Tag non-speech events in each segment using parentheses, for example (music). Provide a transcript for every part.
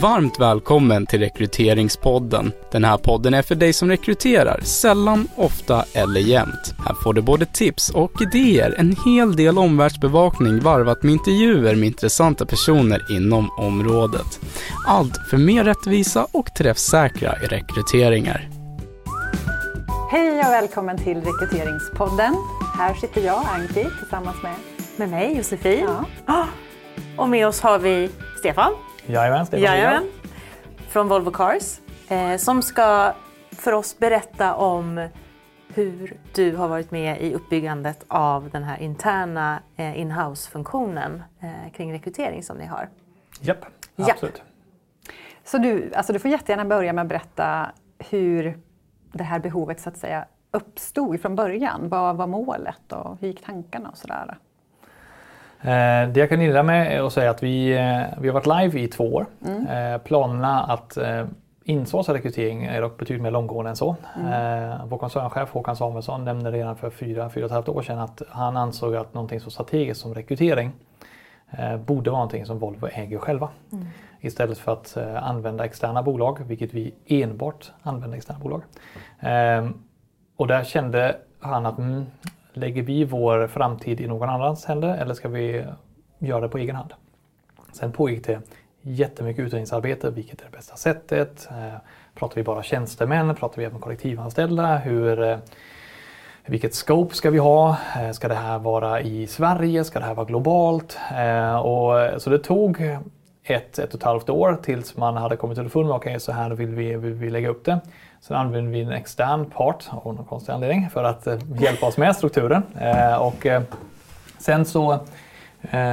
Varmt välkommen till Rekryteringspodden. Den här podden är för dig som rekryterar, sällan, ofta eller jämt. Här får du både tips och idéer, en hel del omvärldsbevakning varvat med intervjuer med intressanta personer inom området. Allt för mer rättvisa och träffsäkra rekryteringar. Hej och välkommen till Rekryteringspodden. Här sitter jag, Anki, tillsammans med... Med mig, Josefin. Ja. Ah, och med oss har vi Stefan. Jajamän, Stefan Jajamän. Från Volvo Cars. Eh, som ska för oss berätta om hur du har varit med i uppbyggandet av den här interna eh, inhouse-funktionen eh, kring rekrytering som ni har. Japp, Japp. absolut. Så du, alltså du får jättegärna börja med att berätta hur det här behovet så att säga uppstod från början. Vad var målet och hur gick tankarna och sådär? Eh, det jag kan inleda med är att säga att vi, eh, vi har varit live i två år. Eh, planerna att insourca rekrytering är dock betydligt mer långgående än så. Eh, vår koncernchef Håkan Samuelsson nämnde redan för fyra, fyra och ett halvt år sedan att han ansåg att någonting så strategiskt som rekrytering borde vara någonting som Volvo äger själva. Istället för att använda externa bolag, vilket vi enbart använder externa bolag. Och där kände han att mm, lägger vi vår framtid i någon annans händer eller ska vi göra det på egen hand? Sen pågick det jättemycket utredningsarbete. Vilket är det bästa sättet? Eh, pratar vi bara tjänstemän? Pratar vi även kollektivanställda? Hur, eh, vilket scope ska vi ha? Eh, ska det här vara i Sverige? Ska det här vara globalt? Och, så det tog ett, ett och ett halvt år tills man hade kommit underfund med okej, så här vill vi, vill vi lägga upp det. Sen använde vi en extern part av någon konstig anledning för att eh, hjälpa oss med strukturen. Eh, och, eh, sen så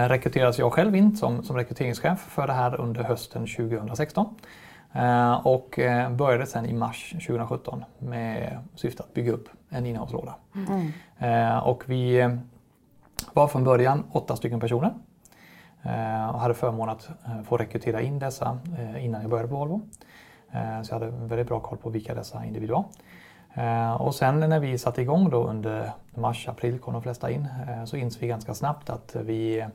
rekryteras jag själv in som, som rekryteringschef för det här under hösten 2016. Eh, och började sen i mars 2017 med syfte att bygga upp en innehavslåda. Eh, och vi var från början åtta stycken personer. Och hade förmånen att få rekrytera in dessa innan jag började på Volvo. Eh, Så jag hade väldigt bra koll på vilka dessa individer var. Eh, Och sen när vi satte igång då under mars, april kom de flesta in, eh, så insåg vi ganska snabbt att vi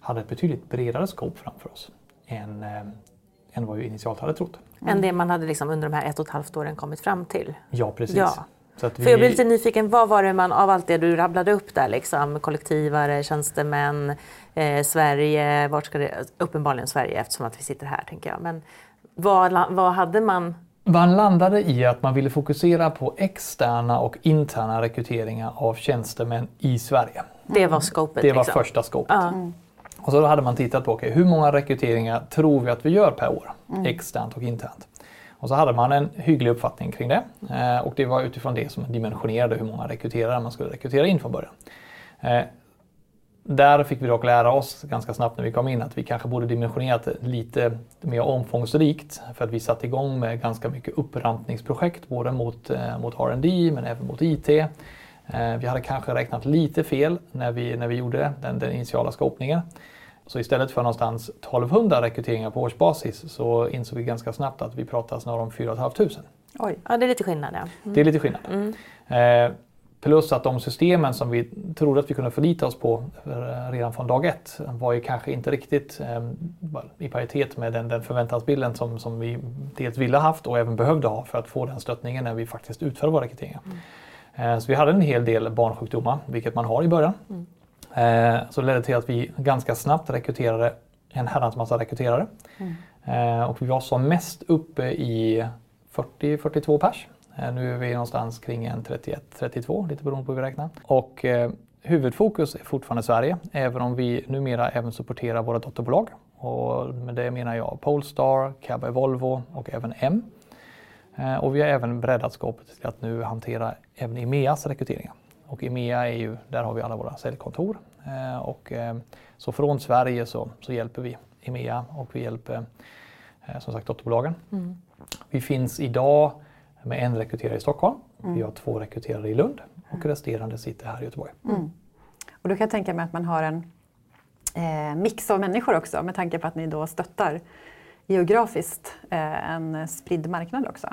hade ett betydligt bredare scope framför oss än, än vad vi initialt hade trott. Än det man hade liksom under de här ett och ett halvt åren kommit fram till. Ja, precis. Ja. Att För jag blir lite nyfiken, vad var det man av allt det du rabblade upp där liksom? Kollektivare, tjänstemän, eh, Sverige, vart ska det, uppenbarligen Sverige eftersom att vi sitter här tänker jag. Men vad, vad hade man? Man landade i att man ville fokusera på externa och interna rekryteringar av tjänstemän i Sverige. Det var scopet. Det var liksom. första scopet. Ja. Och så då hade man tittat på okay, hur många rekryteringar tror vi att vi gör per år, externt och internt. Och så hade man en hygglig uppfattning kring det eh, och det var utifrån det som dimensionerade hur många rekryterare man skulle rekrytera in från början. Eh, där fick vi dock lära oss ganska snabbt när vi kom in att vi kanske borde dimensionerat lite mer omfångsrikt för att vi satte igång med ganska mycket upprampningsprojekt både mot, eh, mot R&D men även mot IT. Eh, vi hade kanske räknat lite fel när vi, när vi gjorde den, den initiala skopningen. Så istället för någonstans 1200 rekryteringar på årsbasis så insåg vi ganska snabbt att vi pratar snarare om 4 500. Oj. ja, det är lite skillnad ja. Det är lite skillnad. Eh, plus att de systemen som vi trodde att vi kunde förlita oss på eh, redan från dag ett var ju kanske inte riktigt eh, i paritet med den, den förväntansbilden som, som vi dels ville haft och även behövde ha för att få den stöttningen när vi faktiskt utförde våra rekryteringar. Eh, så vi hade en hel del barnsjukdomar, vilket man har i början. Eh, så det ledde till att vi ganska snabbt rekryterade en herrans massa rekryterare. Eh, och vi var som mest uppe i 40-42 pers. Eh, nu är vi någonstans kring en 31-32, lite beroende på hur vi räknar. Och eh, huvudfokus är fortfarande Sverige, även om vi numera även supporterar våra dotterbolag. Och med det menar jag Polestar, Cabby Volvo och även M. Eh, och vi har även breddat skåpet till att nu hantera även EMEAs rekryteringar. Och EMEA är ju, där har vi alla våra säljkontor. Eh, och, eh, så från Sverige så, så hjälper vi EMEA och vi hjälper eh, som sagt dotterbolagen. Vi finns idag med en rekryterare i Stockholm. Vi har två rekryterare i Lund och resterande sitter här i Göteborg. Och då kan jag tänka mig att man har en eh, mix av människor också med tanke på att ni då stöttar geografiskt eh, en spridd marknad också.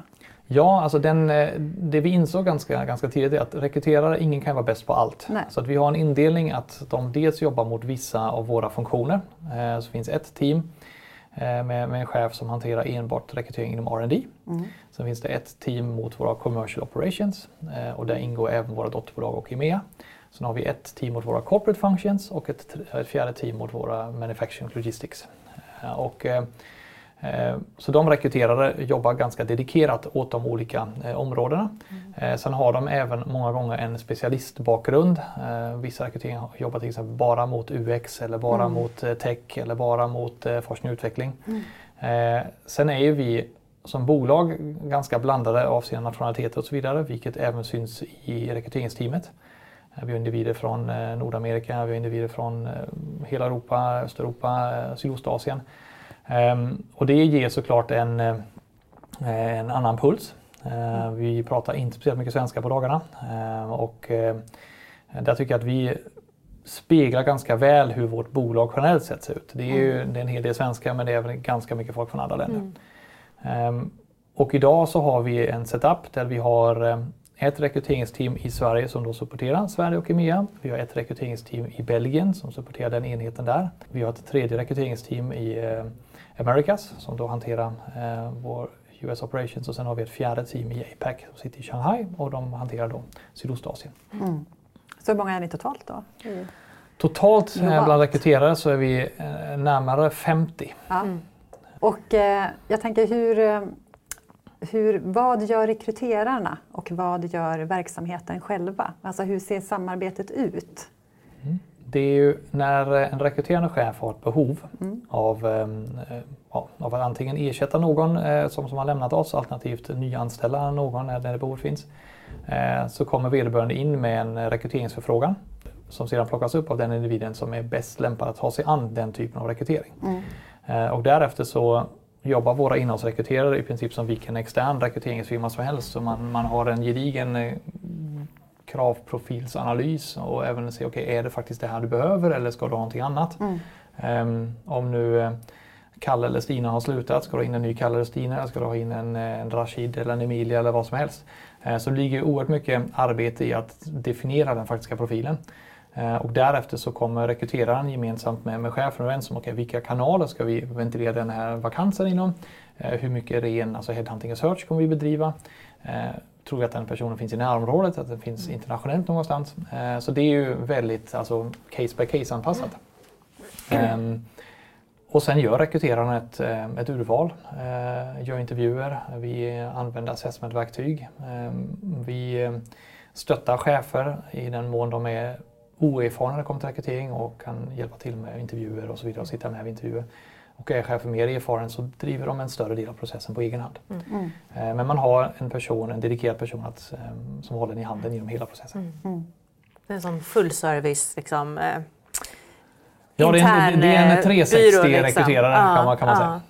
Ja, alltså den, eh, det vi insåg ganska, ganska tidigt är att rekryterare, ingen kan vara bäst på allt. Nej. Så att vi har en indelning att de dels jobbar mot vissa av våra funktioner. Eh, Så finns ett team med, med en chef som hanterar enbart rekrytering inom R&D. Mm. Sen finns det ett team mot våra commercial operations och där ingår även våra dotterbolag och EMEA. Sen har vi ett team mot våra corporate functions och ett, ett fjärde team mot våra manufacturing logistics. Och, Eh, så de rekryterare jobbar ganska dedikerat åt de olika eh, områdena. Mm. Sen har de även många gånger en specialistbakgrund. Vissa rekryteringar jobbar till exempel bara mot UX eller bara mm. mot tech eller bara mot forskning och utveckling. Mm. Sen är ju vi som bolag ganska blandade avseende nationaliteter och så vidare, vilket även syns i rekryteringsteamet. Vi har individer från Nordamerika, vi har individer från hela Europa, Östeuropa, Sydostasien. Ehm, och det ger såklart en, eh, en annan puls. Ehm, vi pratar inte speciellt mycket svenska på dagarna ehm, och eh, där tycker jag att vi speglar ganska väl hur vårt bolag generellt sett ser ut. Det är ju mm. det är en hel del svenska men det är även ganska mycket folk från andra länder. Mm. Och idag så har vi en setup där vi har ett rekryteringsteam i Sverige som då supporterar Sverige och EMEA. Vi har ett rekryteringsteam i Belgien som supporterar den enheten där. Vi har ett tredje rekryteringsteam i eh, Americas som då hanterar eh, vår US Operations och sen har vi ett fjärde team i APAC som sitter i Shanghai och de hanterar då Sydostasien. Mm. Så hur många är ni totalt då? Mm. Totalt eh, bland rekryterare så är vi eh, närmare 50. Ja. Mm. Och eh, jag tänker hur, eh, hur, vad gör rekryterarna och vad gör verksamheten själva? Alltså hur ser samarbetet ut? Mm det är ju när en rekryterande chef har ett behov mm. av, ehm, eh, av att antingen ersätta någon eh, som, som har lämnat oss alternativt nyanställa någon när det behov finns. Eh, så kommer vederbörande in med en rekryteringsförfrågan som sedan plockas upp av den individen som är bäst lämpad att ta sig an den typen av rekrytering. Mm. Och därefter så jobbar våra innehållsrekryterare i princip som vilken extern rekryteringsfirma som helst. Så man, man har en gedigen kravprofilsanalys och även se, okej okay, är det faktiskt det här du behöver eller ska du ha någonting annat? Mm. Um, om nu uh, Kalle eller Stina har slutat, ska du ha in en ny Kalle eller Stina ska du ha in en, eh, en Rashid eller en Emilia eller vad som helst? Uh, så det ligger oerhört mycket arbete i att definiera den faktiska profilen. Och därefter så kommer rekryteraren gemensamt med, med chefen överens om okay, vilka kanaler ska vi ventilera den här vakansen inom? hur mycket ren alltså headhunting och search kommer vi bedriva? Tror vi att den personen finns i närområdet, att den finns mm. internationellt någonstans. Eh, så det är ju väldigt alltså, case by case anpassat. Mm. Eh, och sen gör rekryteraren ett, eh, ett urval, eh, gör intervjuer, vi använder assessmentverktyg. Ehm, vi stöttar chefer i den mån de är oerfarna när det kommer till rekrytering och kan hjälpa till med intervjuer och så vidare och sitta med vid intervjuer. Och är chefen mer erfaren så driver de en större del av processen på egen hand. Mm. mm. Eh, men man har en person, en dedikerad person att, eh, som håller den i handen genom hela processen. Mm. Mm. Det är en sån fullservice liksom, eh, Ja, det är en, det är en 360-rekryterare liksom. kan man, kan man säga.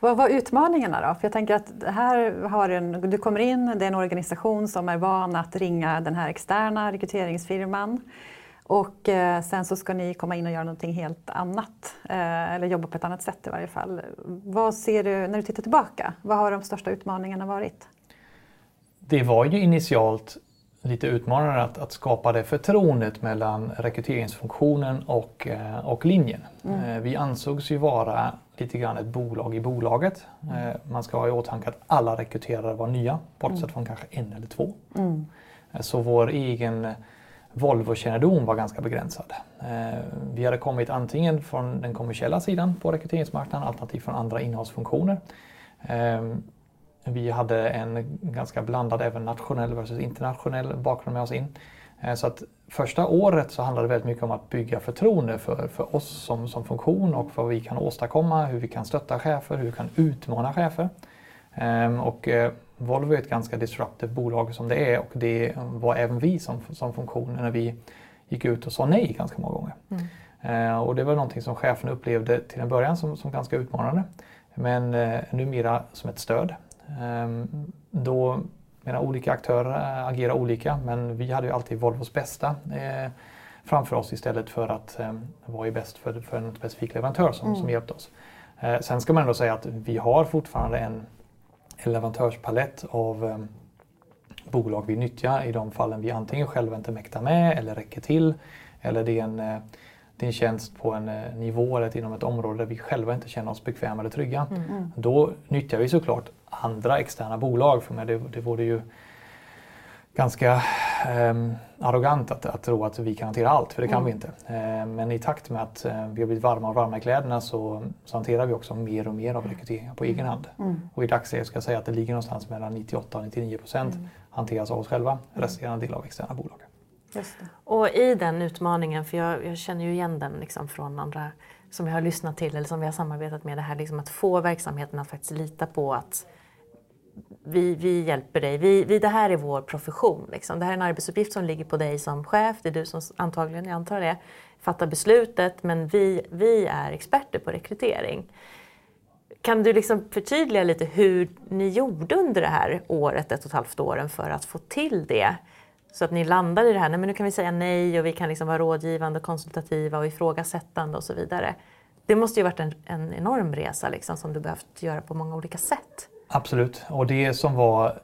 Vad var utmaningarna då? För jag tänker att här har en, du kommer in, det är en organisation som är van att ringa den här externa rekryteringsfirman. Och eh, sen så ska ni komma in och göra någonting helt annat, eh, eller jobba på ett annat sätt i varje fall. Vad ser du, när du tittar tillbaka, vad har de största utmaningarna varit? Det var ju initialt lite utmanande att, att skapa det förtroendet mellan rekryteringsfunktionen och, eh, och linjen. Mm. Eh, vi ansågs ju vara lite grann ett bolag i bolaget. Mm. Eh, man ska ha i åtanke att alla rekryterare var nya, bortsett mm. från kanske en eller två. Mm. Så vår egen Volvo-kännedom var ganska begränsad. Eh, vi hade kommit antingen från den kommersiella sidan på rekryteringsmarknaden alternativt från andra innehållsfunktioner. Eh, vi hade en ganska blandad även nationell versus internationell bakgrund med oss in. Eh, så att första året så handlade det väldigt mycket om att bygga förtroende för, för oss som, som funktion och vad vi kan åstadkomma, hur vi kan stötta chefer, hur vi kan utmana chefer. Och Volvo är ett ganska disruptive bolag som det är och det var även vi som, som funktion när vi gick ut och sa nej ganska många gånger. Mm. Eh, och det var någonting som chefen upplevde till en början som, som ganska utmanande. Men eh, numera som ett stöd. Eh, då menar, olika aktörer agerar olika men vi hade ju alltid Volvos bästa eh, framför oss istället för att eh, vara bäst för, för en specifik leverantör som, mm. som hjälpte oss. Eh, sen ska man ändå säga att vi har fortfarande en leverantörspalett av eh, bolag vi nyttjar i de fallen vi antingen själva inte mäktar med eller räcker till eller det är en, eh, din tjänst på en eh, nivå eller inom ett område där vi själva inte känner oss bekväma eller trygga. Mm. Då nyttjar vi såklart andra externa bolag. För det, det vore ju ganska eh, arrogant att, att tro att vi kan hantera allt, för det kan mm. vi inte. Eh, men i takt med att eh, vi har blivit varma och varma i kläderna så, så hanterar vi också mer och mer av rekryteringen på egen hand. Mm. Och i dagsläget ska jag säga att det ligger någonstans mellan 98 och 99 procent mm. hanteras av oss själva, mm. resterande del av externa bolag. Och i den utmaningen, för jag, jag känner ju igen den liksom från andra som jag har lyssnat till eller som vi har samarbetat med, det här liksom att få verksamheten att faktiskt lita på att vi, vi hjälper dig. Vi, vi, det här är vår profession. Liksom. Det här är en arbetsuppgift som ligger på dig som chef. Det är du som antagligen, jag antar det, fattar beslutet. Men vi, vi är experter på rekrytering. Kan du liksom förtydliga lite hur ni gjorde under det här året, ett och ett halvt åren för att få till det? Så att ni landade i det här, nej men nu kan vi säga nej och vi kan liksom vara rådgivande, konsultativa och ifrågasättande och så vidare. Det måste ju varit en, en enorm resa liksom, som du behövt göra på många olika sätt. Absolut, och det som var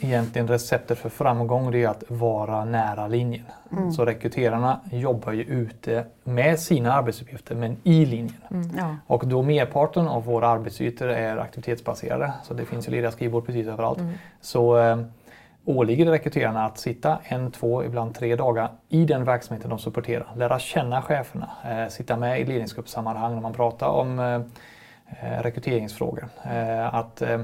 egentligen receptet för framgång det är att vara nära linjen. Mm. Så rekryterarna jobbar ju ute med sina arbetsuppgifter men i linjen. Mm, ja. Och då merparten av våra arbetsytor är aktivitetsbaserade, så det finns ju lediga skrivbord precis överallt. Mm. Så eh, åligger det rekryterarna att sitta en, två, ibland tre dagar i den verksamheten de supporterar. Lära känna cheferna, eh, sitta med i ledningsgruppssammanhang när man pratar om eh, rekryteringsfrågor. Eh, att eh,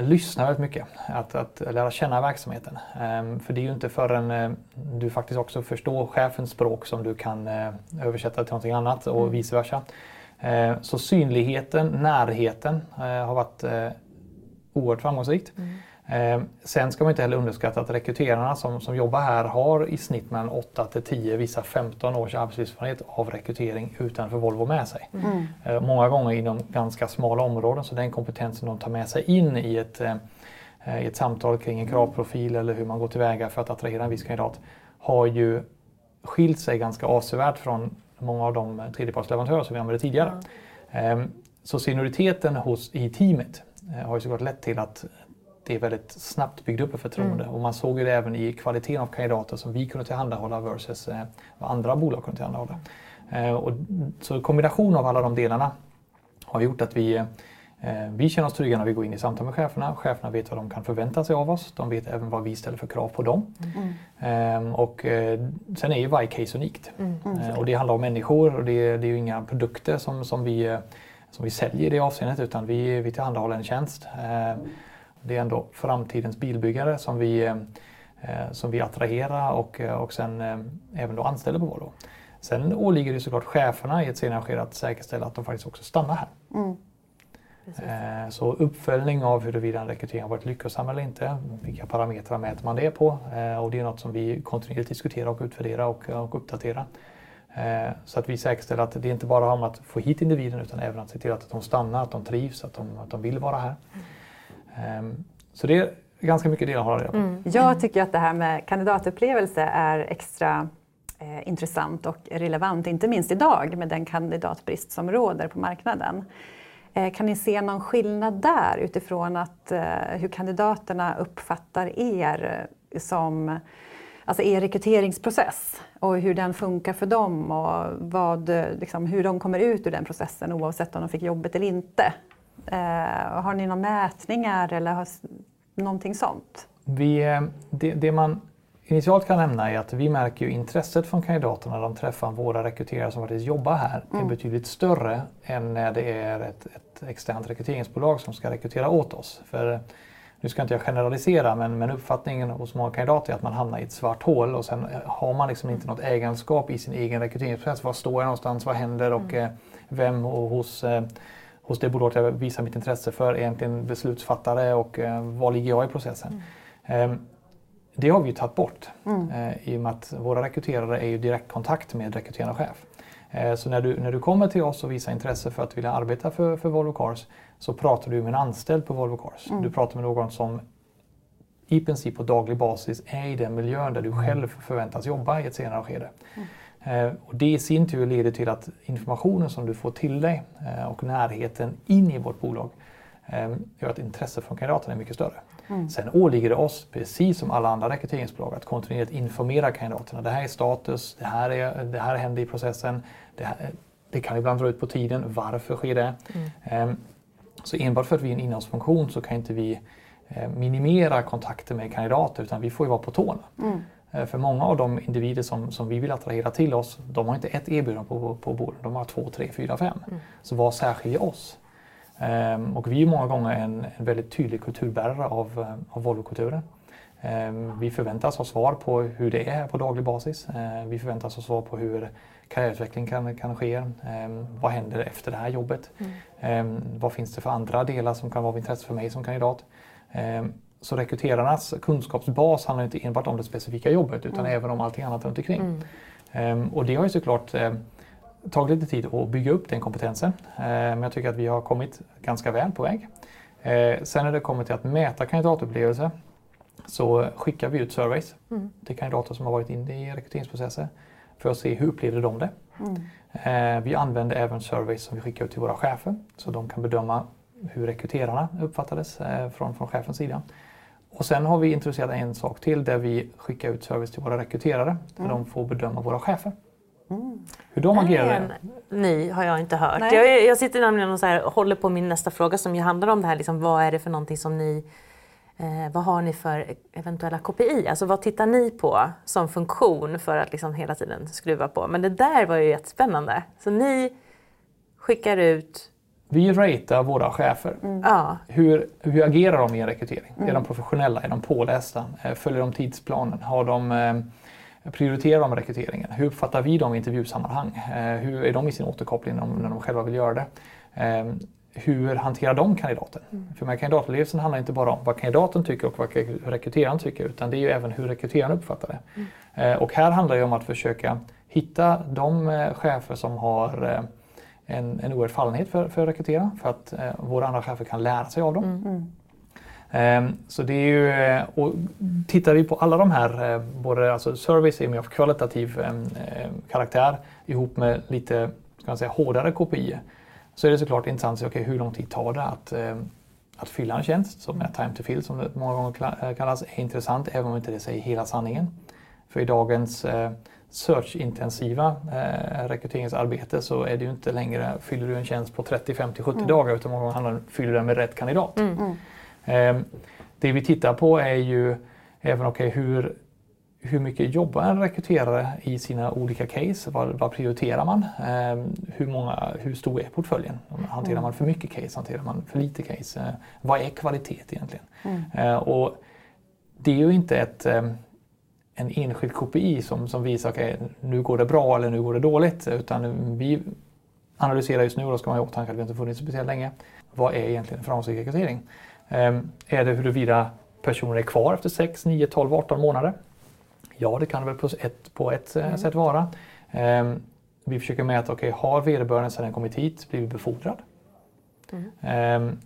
lyssna väldigt mycket, att, att lära känna verksamheten. För det är ju inte förrän du faktiskt också förstår chefens språk som du kan översätta till någonting annat och mm. vice versa. Så synligheten, närheten har varit oerhört framgångsrikt. Mm. Eh, sen ska man inte heller underskatta att rekryterarna som, som jobbar här har i snitt mellan 8 till 10, vissa 15 års arbetslivserfarenhet av rekrytering utanför Volvo med sig. Mm. Eh, många gånger inom ganska smala områden så den kompetensen de tar med sig in i ett, eh, i ett samtal kring en kravprofil eller hur man går tillväga för att attrahera en viss kandidat har ju skilt sig ganska avsevärt från många av de tredjepartsleverantörer som vi använde tidigare. Mm. Så senioriteten hos, i teamet har ju såklart lett till att det är väldigt snabbt byggt upp ett förtroende. Mm. Och man såg ju det även i kvaliteten av kandidater som vi kunde tillhandahålla versus eh, vad andra bolag kunde tillhandahålla. Eh, och, så kombination av alla de delarna har gjort att vi, eh, vi känner oss trygga när vi går in i samtal med cheferna. Cheferna vet vad de kan förvänta sig av oss. De vet även vad vi ställer för krav på dem. Mm. Eh, och eh, sen är ju varje case unikt. Mm. Eh, och det handlar om människor och det, det är ju inga produkter som, som vi som vi säljer i det avseendet utan vi, vi tillhandahåller en tjänst. Det är ändå framtidens bilbyggare som vi, eh, som vi attraherar och, eh, och sen eh, även då anställer på Volvo. Sen åligger det såklart cheferna i ett senare skede att säkerställa att de faktiskt också stannar här. Mm. Så uppföljning av huruvida en rekrytering har varit lyckosam eller inte, vilka parametrar mäter man det på? Och det är något som vi kontinuerligt diskuterar och utvärderar och, och uppdaterar. Så att vi säkerställer att det inte bara handlar om att få hit individen utan även att se till att de stannar, att de trivs, att de, att de vill vara här. Mm. Ehm, så det är ganska mycket det jag har reda på. Mm. Jag tycker att det här med kandidatupplevelse är extra eh, intressant och relevant, inte minst idag med den kandidatbrist som råder på marknaden. Eh, kan ni se någon skillnad där utifrån att, eh, hur kandidaterna uppfattar er som alltså er rekryteringsprocess och hur den funkar för dem och vad, liksom, hur de kommer ut ur den processen oavsett om de fick jobbet eller inte. Eh, har ni några mätningar eller har, någonting sånt? Vi, eh, det, det, man initialt kan nämna är att vi märker ju intresset från kandidaterna när de träffar våra rekryterare som faktiskt jobbar här mm. är betydligt större än när det är ett, ett externt rekryteringsbolag som ska rekrytera åt oss. För nu ska inte jag generalisera men, men uppfattningen hos många kandidater är att man hamnar i ett svart hål och sen har man liksom inte något ägandeskap i sin egen rekryteringsprocess. Var står jag någonstans? Vad händer? Och mm. Eh, vem och hos hos det bolaget jag visar mitt intresse för egentligen beslutsfattare och eh, var ligger jag i processen. Mm. Eh, det har vi tagit bort mm. eh, i och med att våra rekryterare är i direktkontakt med rekryterande chef. Eh, så när du, när du kommer till oss och visar intresse för att vilja arbeta för, för Volvo Cars så pratar du med en anställd på Volvo Cars. Mm. Du pratar med någon som i princip på daglig basis är i den miljön där du mm. själv förväntas jobba i ett senare skede. Eh, och det i sin tur leder till att informationen som du får till dig eh, och närheten in i vårt bolag eh, gör att intresset från kandidaterna är mycket större. Mm. Sen åligger det oss, precis som alla andra rekryteringsbolag, att kontinuerligt informera kandidaterna. Det här är status, det här, är, det här händer i processen, det, här, det kan ibland dra ut på tiden, varför sker det? Mm. Eh, så enbart för att vi är en innehållsfunktion så kan inte vi minimera kontakter med kandidater utan vi får ju vara på tårna. Mm. Eh, för många av de individer som, som vi vill attrahera till oss, de har inte ett erbjudande på, på bordet, de har två, tre, fyra, fem. Mm. Så vad särskiljer oss? Um, och vi är många gånger en, en väldigt tydlig kulturbärare av, uh, av Volvo-kulturen. Um, vi förväntas ha svar på hur det är på daglig basis. Uh, vi förväntas ha svar på hur karriärutveckling kan, kan ske. Um, vad händer efter det här jobbet? Mm. vad finns det för andra delar som kan vara av intresse för mig som kandidat? Så rekryterarnas kunskapsbas handlar inte enbart om det specifika jobbet utan mm. även om allting annat runt omkring. Mm. och det har ju såklart tagit lite tid att bygga upp den kompetensen. Eh, men jag tycker att vi har kommit ganska väl på väg. Eh, sen när det kommer till att mäta kandidatupplevelse så skickar vi ut surveys mm. till kandidater som har varit inne i rekryteringsprocesser för att se hur upplevde de det. Mm. Eh, vi använder även surveys som vi skickar ut till våra chefer så de kan bedöma hur rekryterarna uppfattades från, från chefens sida. Och sen har vi introducerat en sak till där vi skickar ut service till våra rekryterare där mm. de får bedöma våra chefer. Mm. Hur de agerar? Ny har jag inte hört. Jag, jag, sitter nämligen och så här, håller på min nästa fråga som ju handlar om det här. Liksom, vad är det för någonting som ni eh, vad har ni för eventuella KPI? Alltså vad tittar ni på som funktion för att liksom hela tiden skruva på? Men det där var ju jättespännande. Så ni skickar ut vi ratear våra chefer. Mm. Hur, hur agerar de i en rekrytering? Mm. Är de professionella? Är de pålästa? Eh, följer de tidsplanen? Har de eh, prioriterar de rekryteringen? Hur uppfattar vi dem i intervjusammanhang? Eh, hur är de i sin återkoppling när de, själva vill göra det? Eh, hur hanterar de kandidaten? Mm. För med kandidatupplevelsen handlar inte bara om vad kandidaten tycker och vad rekryteraren tycker utan det är ju även hur rekryteraren uppfattar det. Mm. Och här handlar det om att försöka hitta de chefer som har en, en oerhörd fallenhet för, för att rekrytera för att våra andra chefer kan lära sig av dem. Mm. Ehm, så det är ju, eh, och tittar vi på alla de här, eh, både alltså service är mer av kvalitativ ehm, karaktär ihop med lite ska man säga, hårdare KPI så är det såklart intressant att se okay, hur lång tid tar det att, att fylla en tjänst, som är time to fill som det många gånger eh, kallas, är intressant även om inte det säger hela sanningen. För i dagens search-intensiva eh, rekryteringsarbete så är det ju inte längre, fyller du en tjänst på 30, 50, 70 mm. dagar utan många gånger handlar det fyller den med rätt kandidat. Mm. mm. Ehm, det vi tittar på är ju även okay, hur, hur mycket jobbar en rekryterare i sina olika case? Vad, vad prioriterar man? Ehm, hur, många, hur stor är portföljen? Hanterar mm. man för mycket case? Hanterar man för lite case? Ehm, vad är kvalitet egentligen? Mm. och det är ju inte ett, en enskild KPI som, som visar att okay, nu går det bra eller nu går det dåligt. Utan vi analyserar just nu, och då ska man ha i åtanke att vi inte funnits speciellt länge. Vad är egentligen en framgångsrik rekrytering? Ehm, är det huruvida personer är kvar efter 6, 9, 12, 18 månader? Ja, det kan det väl på ett, på ett eh, mm. sätt vara. Ehm, vi försöker mäta, okay, har vederbörande sedan den kommit hit blivit befordrad? Mm. Ehm,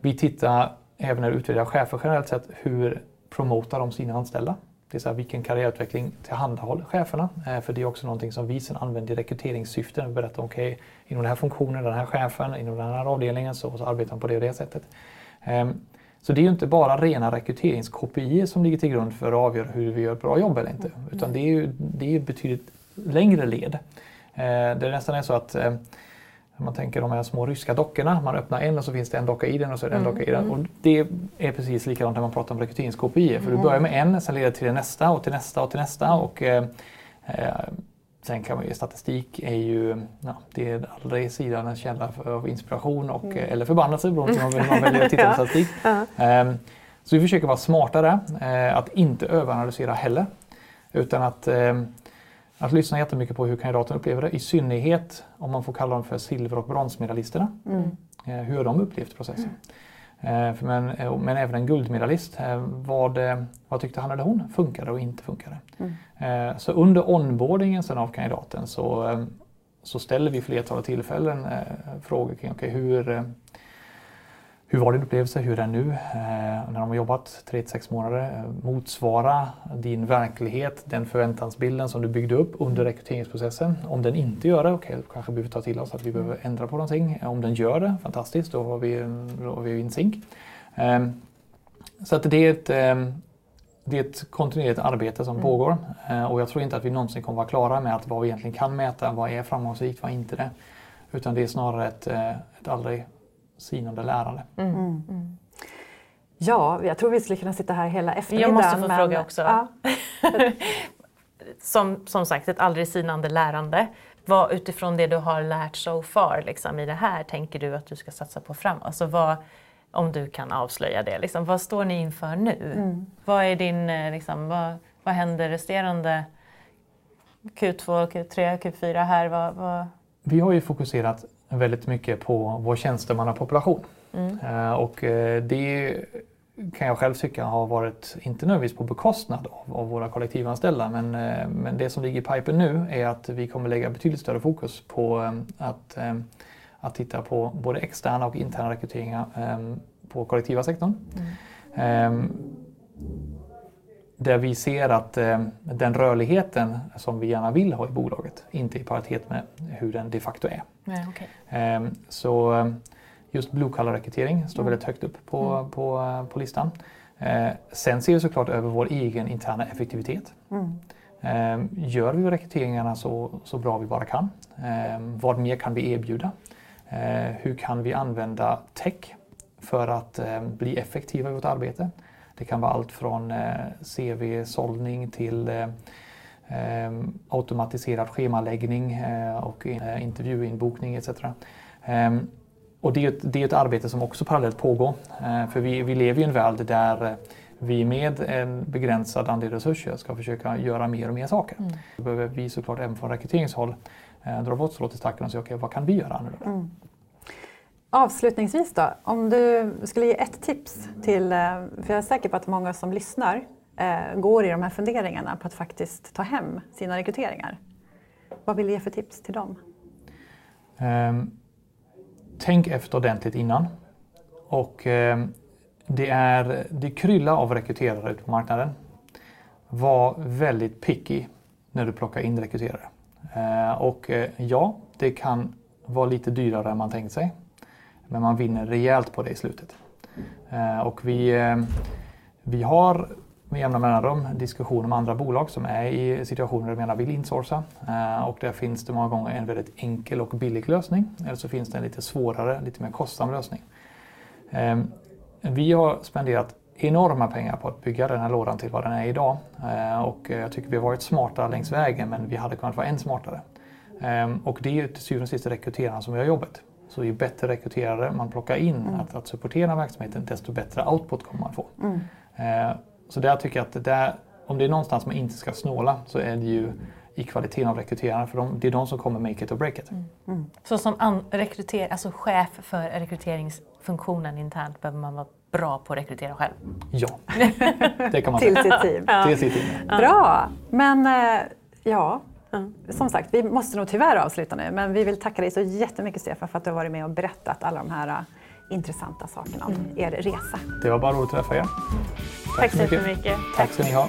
vi tittar även när vi utvärderar chefer generellt sett, hur promotar de sina anställda? Det är så här, vilken karriärutveckling tillhandahåller cheferna? för det är också någonting som vi sedan använder i rekryteringssyften. Vi berättar, okej, okay, inom den här funktionen, den här chefen, inom den här avdelningen så, så arbetar man på det och det sättet. Så det är ju inte bara rena rekryterings-KPI som ligger till grund för att avgöra hur vi gör ett bra jobb eller inte. Mm. Utan det är ju det är betydligt längre led. Eh, det är nästan är så att eh, man tänker de här små ryska dockorna, man öppnar en och så finns det en docka i den och så är det en mm. docka i den. Mm. Och det är precis likadant när man pratar om rekryterings-KPI. För du mm. börjar med en, sen leder det till nästa och till nästa och till nästa. Och, eh, eh Sen kan man ju, statistik är ju, ja, det är aldrig sidan en källa för inspiration och, mm. eller förbannelse beroende på hur man väljer att titta på (laughs) statistik. ja. um, så vi försöker vara smartare, uh, att inte överanalysera heller. Utan att, uh, att lyssna jättemycket på hur kandidaten upplever det. I synnerhet om man får kalla dem för silver och bronsmedalisterna. Mm. Uh, hur har de upplevt processen? Mm. Eh, men, eh, men även en guldmedaljist. Eh, vad, vad tyckte han eller hon funkade och inte funkade? Mm. Så under onboardingen sen av kandidaten så, så ställer vi flertalet tillfällen frågor kring okay, hur, hur var din upplevelse? Hur är den nu? Eh, när de har jobbat 3-6 månader. Eh, motsvara din verklighet, den förväntansbilden som du byggde upp under rekryteringsprocessen. Om den inte gör det, okej, okay, kanske vi behöver ta till oss att vi behöver ändra på någonting. Om den gör det, fantastiskt, då har vi, då har vi in sync. Eh, så att det är ett, eh, det är ett kontinuerligt arbete som mm. pågår eh, och jag tror inte att vi någonsin kommer vara klara med att vad vi egentligen kan mäta, vad är framgångsrikt, vad är inte det? Utan det är snarare ett, ett aldrig sinande lärande. Mm. Mm. mm. Ja, jag tror vi skulle kunna sitta här hela eftermiddagen. Jag måste få men... fråga också. Ja. (laughs) som, som sagt, ett aldrig sinande lärande. Vad utifrån det du har lärt so far liksom, i det här tänker du att du ska satsa på framåt? Alltså, vad, om du kan avslöja det. Liksom, vad står ni inför nu? Mm. Vad, är din, eh, liksom, vad, vad händer resterande Q2, Q3, Q4 här? Vad, vad... Vi har ju fokuserat väldigt mycket på vår tjänstemannapopulation. Mm. Uh, och uh, det kan jag själv tycka har varit, inte nödvändigtvis på bekostnad av, av våra kollektivanställda, men, uh, men det som ligger i pipen nu är att vi kommer lägga betydligt större fokus på att att titta på både externa och interna rekryteringar på kollektiva sektorn. Mm. Där vi ser att um, den rörligheten som vi gärna vill ha i bolaget inte är i paritet med hur den de facto är. Nej, okay. så just blue collar rekrytering står mm. väldigt högt upp på, mm. på, på listan. Uh, sen ser vi såklart över vår egen interna effektivitet. Mm. Gör vi rekryteringarna så, så bra vi bara kan? Vad mer kan vi erbjuda? Eh, hur kan vi använda tech för att eh, bli effektiva i vårt arbete? Det kan vara allt från eh, CV-sållning till automatiserad schemaläggning och intervjuinbokning etc. Och det är, ett, det är ett arbete som också parallellt pågår. För vi, vi lever i en värld där vi med en begränsad andel resurser ska försöka göra mer och mer saker. Mm. Då behöver vi såklart även från rekryteringshåll eh, dra vårt strå till stacken och säga okay, vad kan vi göra annorlunda? Mm. Avslutningsvis då, om du skulle ge ett tips till, eh, för jag är säker på att många som lyssnar eh, går i de här funderingarna på att faktiskt ta hem sina rekryteringar. Vad vill du ge för tips till dem? Um, tänk efter ordentligt innan. Och um, det, är, det kryllar av rekryterare ute på marknaden. Var väldigt picky när du plockar in rekryterare. Uh, och uh, ja, det kan vara lite dyrare än man tänkt sig. Men man vinner rejält på det i slutet. Eh, och vi, eh, vi har med jämna mellanrum diskussioner med andra bolag som är i situationer där de gärna vill insourca. Eh, och där finns det många gånger en väldigt enkel och billig lösning. Eller så finns det en lite svårare, lite mer kostsam lösning. Vi har spenderat enorma pengar på att bygga den här lådan till vad den är idag. Eh, och jag tycker vi har varit smarta längs vägen men vi hade kunnat vara än smartare. Och det är till syvende och sist rekryterarna som gör jobbet. Så ju bättre rekryterare man plockar in mm. att, att supportera verksamheten desto bättre output kommer man få. Mm. Ehm, så där tycker jag att det där, om det är någonstans man inte ska snåla så är det ju i kvaliteten av rekryterarna för de, det är de som kommer make it or break it. Mm. Mm. Så som rekryter, alltså chef för rekryteringsfunktionen internt behöver man vara bra på att rekrytera själv? Ja, (laughs) det kan man säga. Till sitt team. Ja. Till sitt team. Ja. Bra, men eh, som sagt, vi måste nog tyvärr avsluta nu, men vi vill tacka dig så jättemycket Stefan för att du har varit med och berättat alla de här uh, intressanta sakerna om mm. er resa. Det var bara roligt att träffa er. Tack, Tack så mycket. Tack ska ni ha.